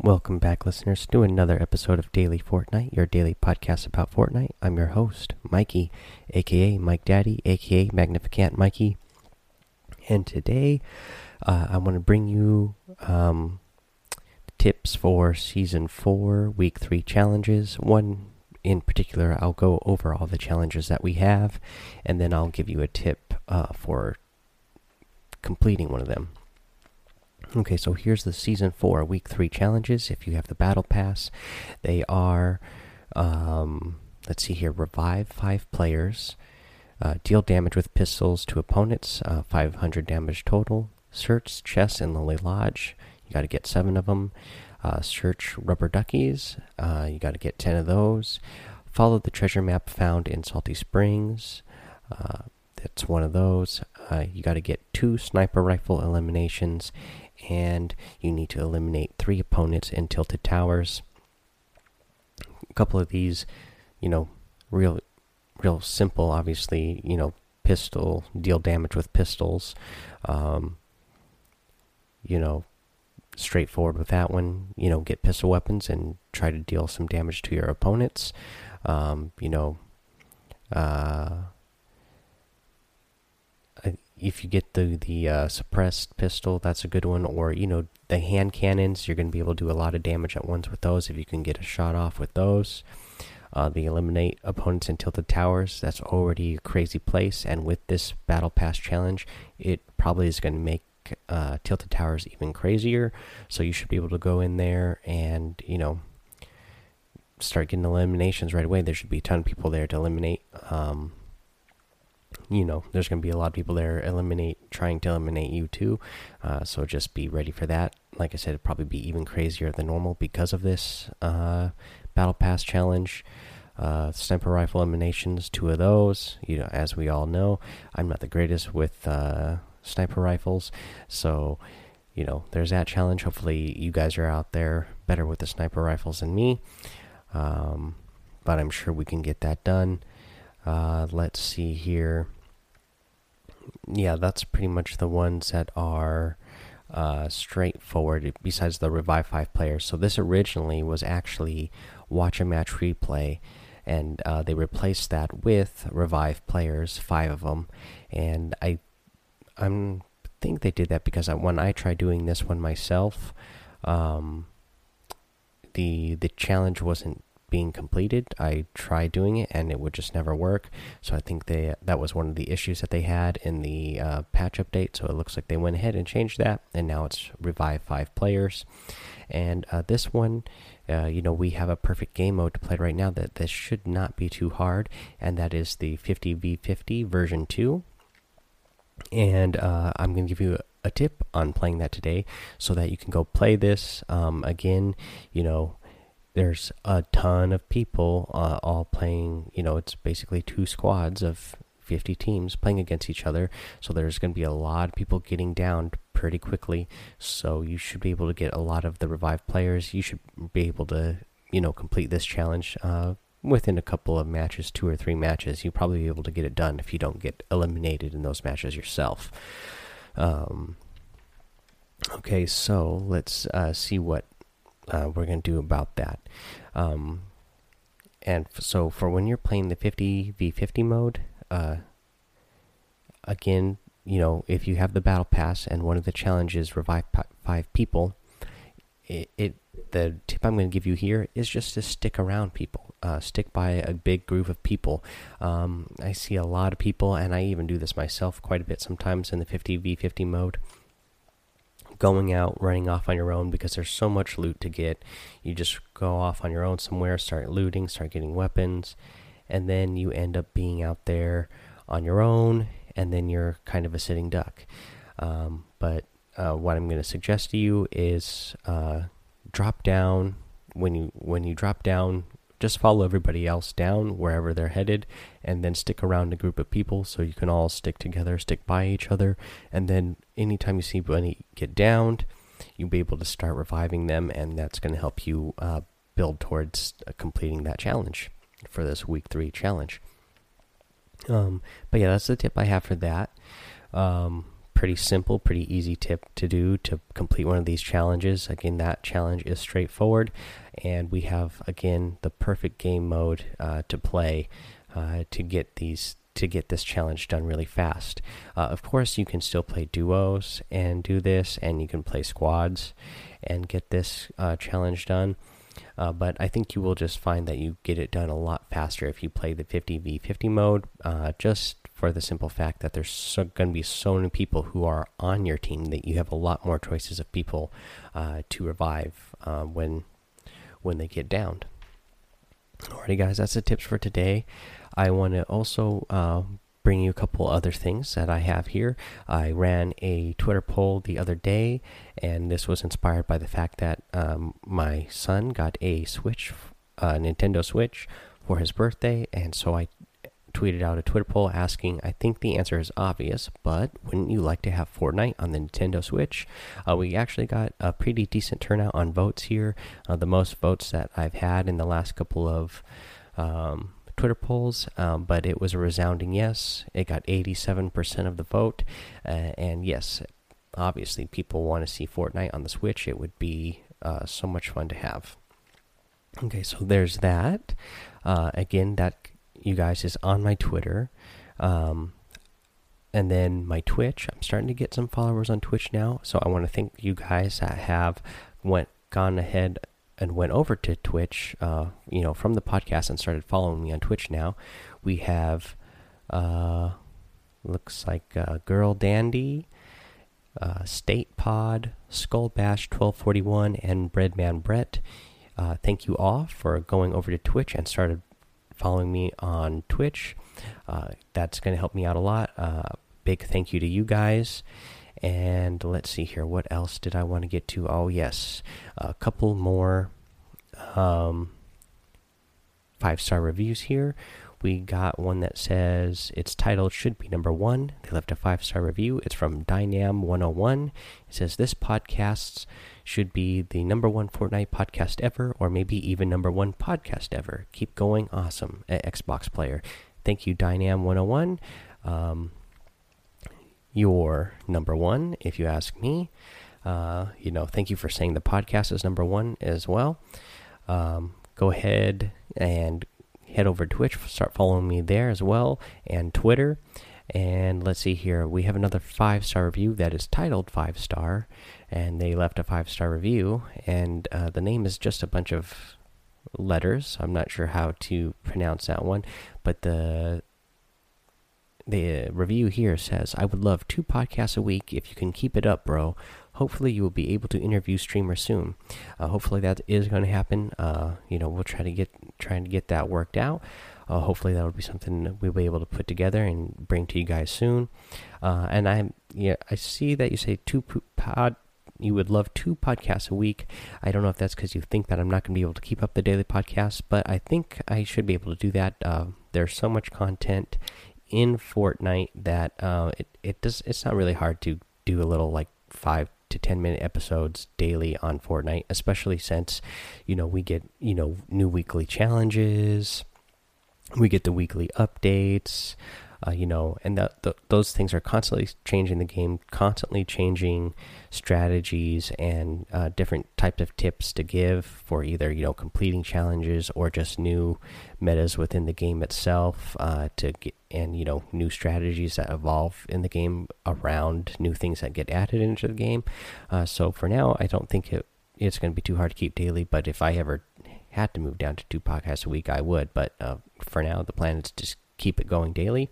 Welcome back, listeners, to another episode of Daily Fortnite, your daily podcast about Fortnite. I'm your host, Mikey, aka Mike Daddy, aka Magnificent Mikey. And today, uh, I want to bring you um, tips for Season 4, Week 3 challenges. One in particular, I'll go over all the challenges that we have, and then I'll give you a tip uh, for completing one of them. Okay, so here's the season four, week three challenges. If you have the battle pass, they are, um, let's see here, revive five players, uh, deal damage with pistols to opponents, uh, 500 damage total, search chests in Lonely Lodge. You got to get seven of them. Uh, search rubber duckies. Uh, you got to get 10 of those. Follow the treasure map found in Salty Springs. Uh, that's one of those. Uh, you got to get two sniper rifle eliminations and you need to eliminate three opponents in tilted towers. A couple of these, you know, real, real simple. Obviously, you know, pistol deal damage with pistols. Um, you know, straightforward with that one. You know, get pistol weapons and try to deal some damage to your opponents. Um, you know, uh, if you get the the uh, suppressed pistol, that's a good one. Or you know the hand cannons, you're going to be able to do a lot of damage at once with those. If you can get a shot off with those, uh, the eliminate opponents in tilted towers. That's already a crazy place, and with this battle pass challenge, it probably is going to make uh, tilted towers even crazier. So you should be able to go in there and you know start getting eliminations right away. There should be a ton of people there to eliminate. Um, you know, there's going to be a lot of people there eliminate, trying to eliminate you too. Uh, so just be ready for that. Like I said, it'd probably be even crazier than normal because of this uh, battle pass challenge. Uh, sniper rifle eliminations, two of those. You know, as we all know, I'm not the greatest with uh, sniper rifles, so you know, there's that challenge. Hopefully, you guys are out there better with the sniper rifles than me. Um, but I'm sure we can get that done. Uh, let's see here. Yeah, that's pretty much the ones that are uh, straightforward, besides the Revive 5 players. So, this originally was actually Watch a Match Replay, and uh, they replaced that with Revive players, five of them. And I I'm, think they did that because I, when I tried doing this one myself, um, the the challenge wasn't being completed. I tried doing it and it would just never work. So I think they that was one of the issues that they had in the uh, patch update. So it looks like they went ahead and changed that, and now it's revive five players. And uh, this one, uh, you know, we have a perfect game mode to play right now that this should not be too hard, and that is the 50v50 version two. And uh, I'm going to give you a tip on playing that today so that you can go play this um, again you know there's a ton of people uh, all playing. You know, it's basically two squads of 50 teams playing against each other. So there's going to be a lot of people getting down pretty quickly. So you should be able to get a lot of the revived players. You should be able to, you know, complete this challenge uh, within a couple of matches, two or three matches. You'll probably be able to get it done if you don't get eliminated in those matches yourself. Um, okay, so let's uh, see what uh, we're going to do about that. Um, and so for when you're playing the 50 v 50 mode, uh, again, you know, if you have the battle pass and one of the challenges revive five people, it, it the tip I'm going to give you here is just to stick around people. Uh, stick by a big group of people. Um, I see a lot of people, and I even do this myself quite a bit sometimes in the 50 v 50 mode going out, running off on your own because there's so much loot to get. You just go off on your own somewhere, start looting, start getting weapons, and then you end up being out there on your own, and then you're kind of a sitting duck. Um, but uh, what I'm going to suggest to you is uh, drop down when you when you drop down just follow everybody else down wherever they're headed and then stick around a group of people so you can all stick together stick by each other and then anytime you see any get downed you'll be able to start reviving them and that's going to help you uh, build towards uh, completing that challenge for this week three challenge. Um, but yeah that's the tip i have for that. Um, pretty simple, pretty easy tip to do to complete one of these challenges. Again, that challenge is straightforward, and we have again the perfect game mode uh, to play uh, to get these to get this challenge done really fast. Uh, of course, you can still play duos and do this, and you can play squads and get this uh, challenge done. Uh, but I think you will just find that you get it done a lot faster if you play the 50v50 mode, uh, just for the simple fact that there's so, going to be so many people who are on your team that you have a lot more choices of people to revive when when they get downed. Alrighty, guys, that's the tips for today. I want to also uh, bring you a couple other things that I have here. I ran a Twitter poll the other day, and this was inspired by the fact that um, my son got a Switch, a Nintendo Switch, for his birthday, and so I tweeted out a Twitter poll asking. I think the answer is obvious, but wouldn't you like to have Fortnite on the Nintendo Switch? Uh, we actually got a pretty decent turnout on votes here, uh, the most votes that I've had in the last couple of. Um, Twitter polls, um, but it was a resounding yes. It got 87% of the vote. Uh, and yes, obviously, people want to see Fortnite on the Switch. It would be uh, so much fun to have. Okay, so there's that. Uh, again, that you guys is on my Twitter. Um, and then my Twitch. I'm starting to get some followers on Twitch now, so I want to thank you guys that have went gone ahead and went over to Twitch, uh, you know, from the podcast and started following me on Twitch now, we have, uh, looks like uh, Girl Dandy, uh, State Pod, Skull Bash 1241, and Breadman Brett. Uh, thank you all for going over to Twitch and started following me on Twitch. Uh, that's going to help me out a lot. Uh, big thank you to you guys. And let's see here. What else did I want to get to? Oh, yes. A couple more um, five star reviews here. We got one that says its title should be number one. They left a five star review. It's from Dynam101. It says this podcast should be the number one Fortnite podcast ever, or maybe even number one podcast ever. Keep going, awesome, Xbox player. Thank you, Dynam101. Um, you're number one, if you ask me. Uh, you know, thank you for saying the podcast is number one as well. Um, go ahead and head over to Twitch, start following me there as well, and Twitter. And let's see here, we have another five star review that is titled five star, and they left a five star review, and uh, the name is just a bunch of letters. I'm not sure how to pronounce that one, but the the review here says, I would love two podcasts a week if you can keep it up, bro. Hopefully, you will be able to interview streamers soon. Uh, hopefully, that is going to happen. Uh, you know, we'll try to get trying to get that worked out. Uh, hopefully, that will be something we'll be able to put together and bring to you guys soon. Uh, and I, yeah, I see that you say two pod you would love two podcasts a week. I don't know if that's because you think that I'm not going to be able to keep up the daily podcast, but I think I should be able to do that. Uh, there's so much content in Fortnite that uh, it it does it's not really hard to do a little like five to 10 minute episodes daily on Fortnite, especially since, you know, we get, you know, new weekly challenges, we get the weekly updates, uh, you know, and the, those things are constantly changing the game, constantly changing strategies and uh, different types of tips to give for either you know completing challenges or just new metas within the game itself uh, to get and you know new strategies that evolve in the game around new things that get added into the game. Uh, so for now, I don't think it it's going to be too hard to keep daily. But if I ever had to move down to two podcasts a week, I would. But uh, for now, the plan is to just keep it going daily.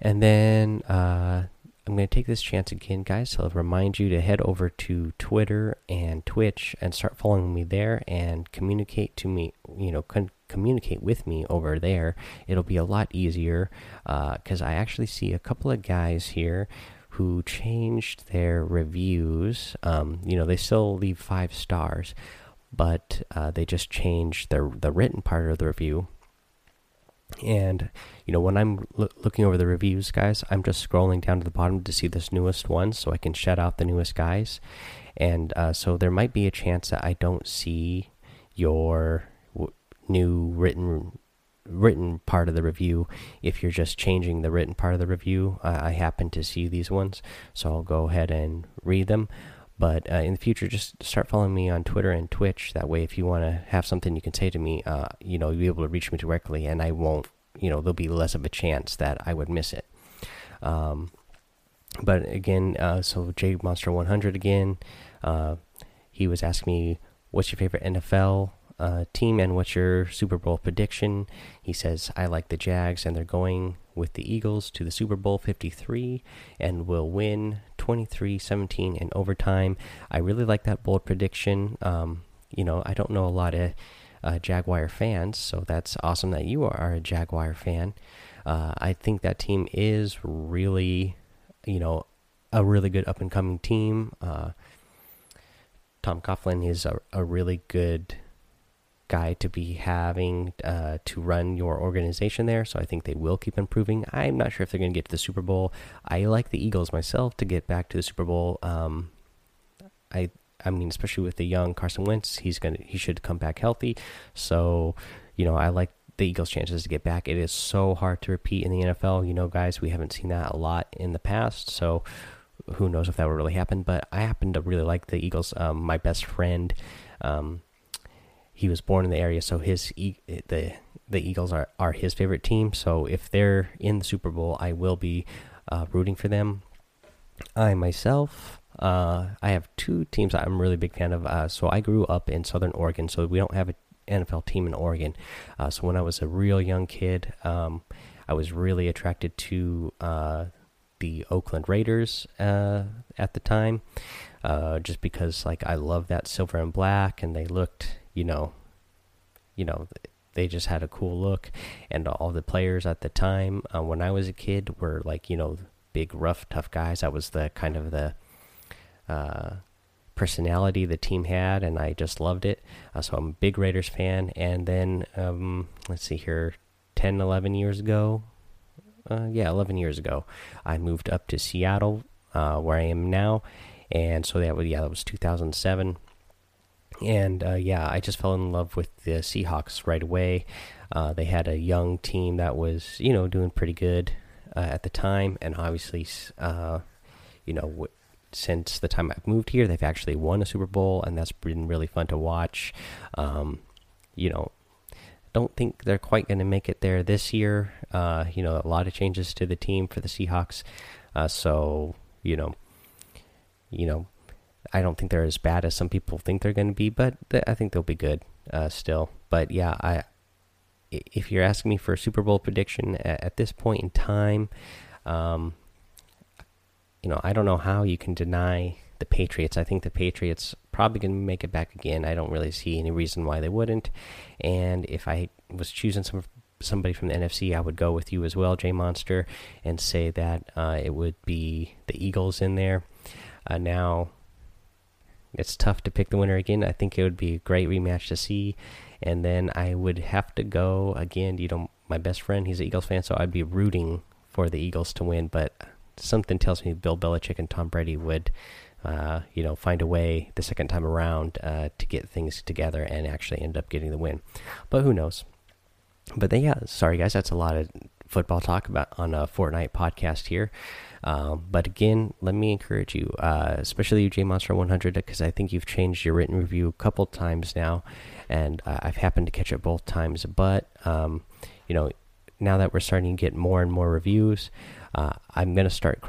And then uh, I'm going to take this chance again, guys, to remind you to head over to Twitter and Twitch and start following me there and communicate to me, you know, communicate with me over there. It'll be a lot easier because uh, I actually see a couple of guys here who changed their reviews. Um, you know, they still leave five stars, but uh, they just changed the the written part of the review and you know, when I'm looking over the reviews, guys, I'm just scrolling down to the bottom to see this newest one, so I can shut out the newest guys. And uh, so there might be a chance that I don't see your new written written part of the review. If you're just changing the written part of the review, I, I happen to see these ones, so I'll go ahead and read them. But uh, in the future, just start following me on Twitter and Twitch. That way, if you want to have something you can say to me, uh, you know, you'll be able to reach me directly, and I won't, you know, there'll be less of a chance that I would miss it. Um, but again, uh, so J Monster 100 again, uh, he was asking me, "What's your favorite NFL uh, team and what's your Super Bowl prediction?" He says, "I like the Jags, and they're going with the Eagles to the Super Bowl 53 and will win 23-17 in overtime." I really like that bold prediction. Um, you know, I don't know a lot of uh, Jaguar fans, so that's awesome that you are a Jaguar fan. Uh, I think that team is really you know, a really good up and coming team. Uh, Tom Coughlin is a, a really good guy to be having uh, to run your organization there. So I think they will keep improving. I'm not sure if they're going to get to the Super Bowl. I like the Eagles myself to get back to the Super Bowl. Um, I I mean, especially with the young Carson Wentz, he's gonna he should come back healthy. So you know, I like the Eagles' chances to get back. It is so hard to repeat in the NFL. You know, guys, we haven't seen that a lot in the past. So who knows if that will really happen? But I happen to really like the Eagles. Um, my best friend, um, he was born in the area, so his the the Eagles are are his favorite team. So if they're in the Super Bowl, I will be uh, rooting for them. I myself. Uh, I have two teams I'm really big fan of. Uh, so I grew up in Southern Oregon, so we don't have an NFL team in Oregon. Uh, so when I was a real young kid, um, I was really attracted to uh, the Oakland Raiders uh, at the time, just because like I love that silver and black, and they looked, you know, you know, they just had a cool look, and all the players at the time uh, when I was a kid were like, you know, big, rough, tough guys. I was the kind of the uh, personality the team had, and I just loved it. Uh, so I'm a big Raiders fan. And then um, let's see here, 10, 11 years ago, uh, yeah, 11 years ago, I moved up to Seattle, uh, where I am now. And so that was yeah, that was 2007. And uh, yeah, I just fell in love with the Seahawks right away. Uh, they had a young team that was, you know, doing pretty good uh, at the time, and obviously, you know, since the time I've moved here. They've actually won a Super Bowl, and that's been really fun to watch. Um, you know, don't think they're quite going to make it there this year. Uh, you know, a lot of changes to the team for the Seahawks. Uh, so you know, you know, I don't think they're as bad as some people think they're going to be, but I think they'll be good uh, still. But yeah, I if you're asking me for a Super Bowl prediction at, at this point in time, um, you know, I don't know how you can deny the Patriots. I think the Patriots probably going to make it back again. I don't really see any reason why they wouldn't. And if I was choosing some somebody from the NFC, I would go with you as well, Jay Monster, and say that uh, it would be the Eagles in there. Uh, now, it's tough to pick the winner again. I think it would be a great rematch to see. And then I would have to go again. You know, my best friend, he's an Eagles fan, so I'd be rooting for the Eagles to win. But something tells me Bill Belichick and Tom Brady would, uh, you know, find a way the second time around uh, to get things together and actually end up getting the win. But who knows? But then, yeah, sorry guys, that's a lot of football talk about on a Fortnite podcast here. Um, but again, let me encourage you, uh, especially you, J Monster 100, because I think you've changed your written review a couple times now, and uh, I've happened to catch it both times. But um, you know, now that we're starting to get more and more reviews, uh, I'm gonna start.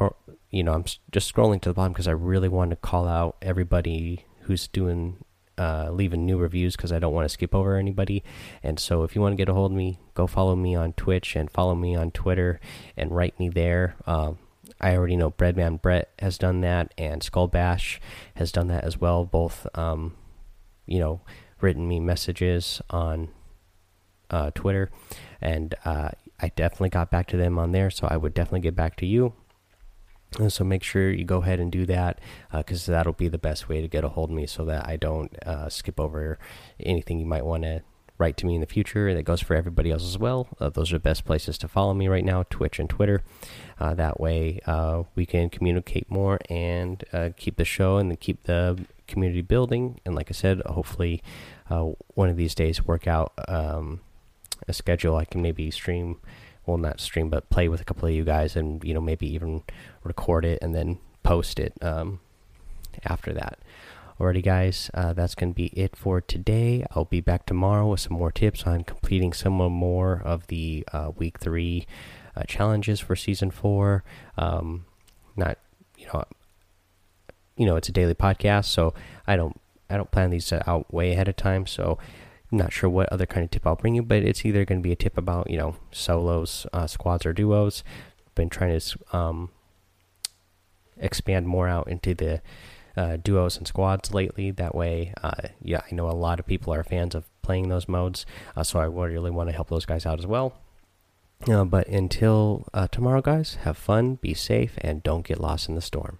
You know, I'm just scrolling to the bottom because I really want to call out everybody who's doing uh, leaving new reviews because I don't want to skip over anybody. And so, if you want to get a hold of me, go follow me on Twitch and follow me on Twitter and write me there. Um, I already know Breadman Brett has done that, and Skull Bash has done that as well. Both, um, you know, written me messages on uh, Twitter, and uh, I definitely got back to them on there, so I would definitely get back to you. And so make sure you go ahead and do that because uh, that'll be the best way to get a hold of me so that I don't uh, skip over anything you might want to write to me in the future. And it goes for everybody else as well. Uh, those are the best places to follow me right now Twitch and Twitter. Uh, that way uh, we can communicate more and uh, keep the show and keep the community building. And like I said, hopefully one of these days work out. Um, a schedule, I can maybe stream, well, not stream, but play with a couple of you guys, and you know maybe even record it and then post it um, after that. Alrighty, guys, uh, that's going to be it for today. I'll be back tomorrow with some more tips on completing some more of the uh, week three uh, challenges for season four. Um, not, you know, you know, it's a daily podcast, so I don't, I don't plan these out way ahead of time. So, I'm not sure what other kind of tip I'll bring you, but it's either going to be a tip about you know solos, uh, squads, or duos. Been trying to um, expand more out into the uh, duos and squads lately. That way, uh, yeah, I know a lot of people are fans of playing those modes, uh, so I really want to help those guys out as well. Uh, but until uh, tomorrow, guys, have fun, be safe, and don't get lost in the storm.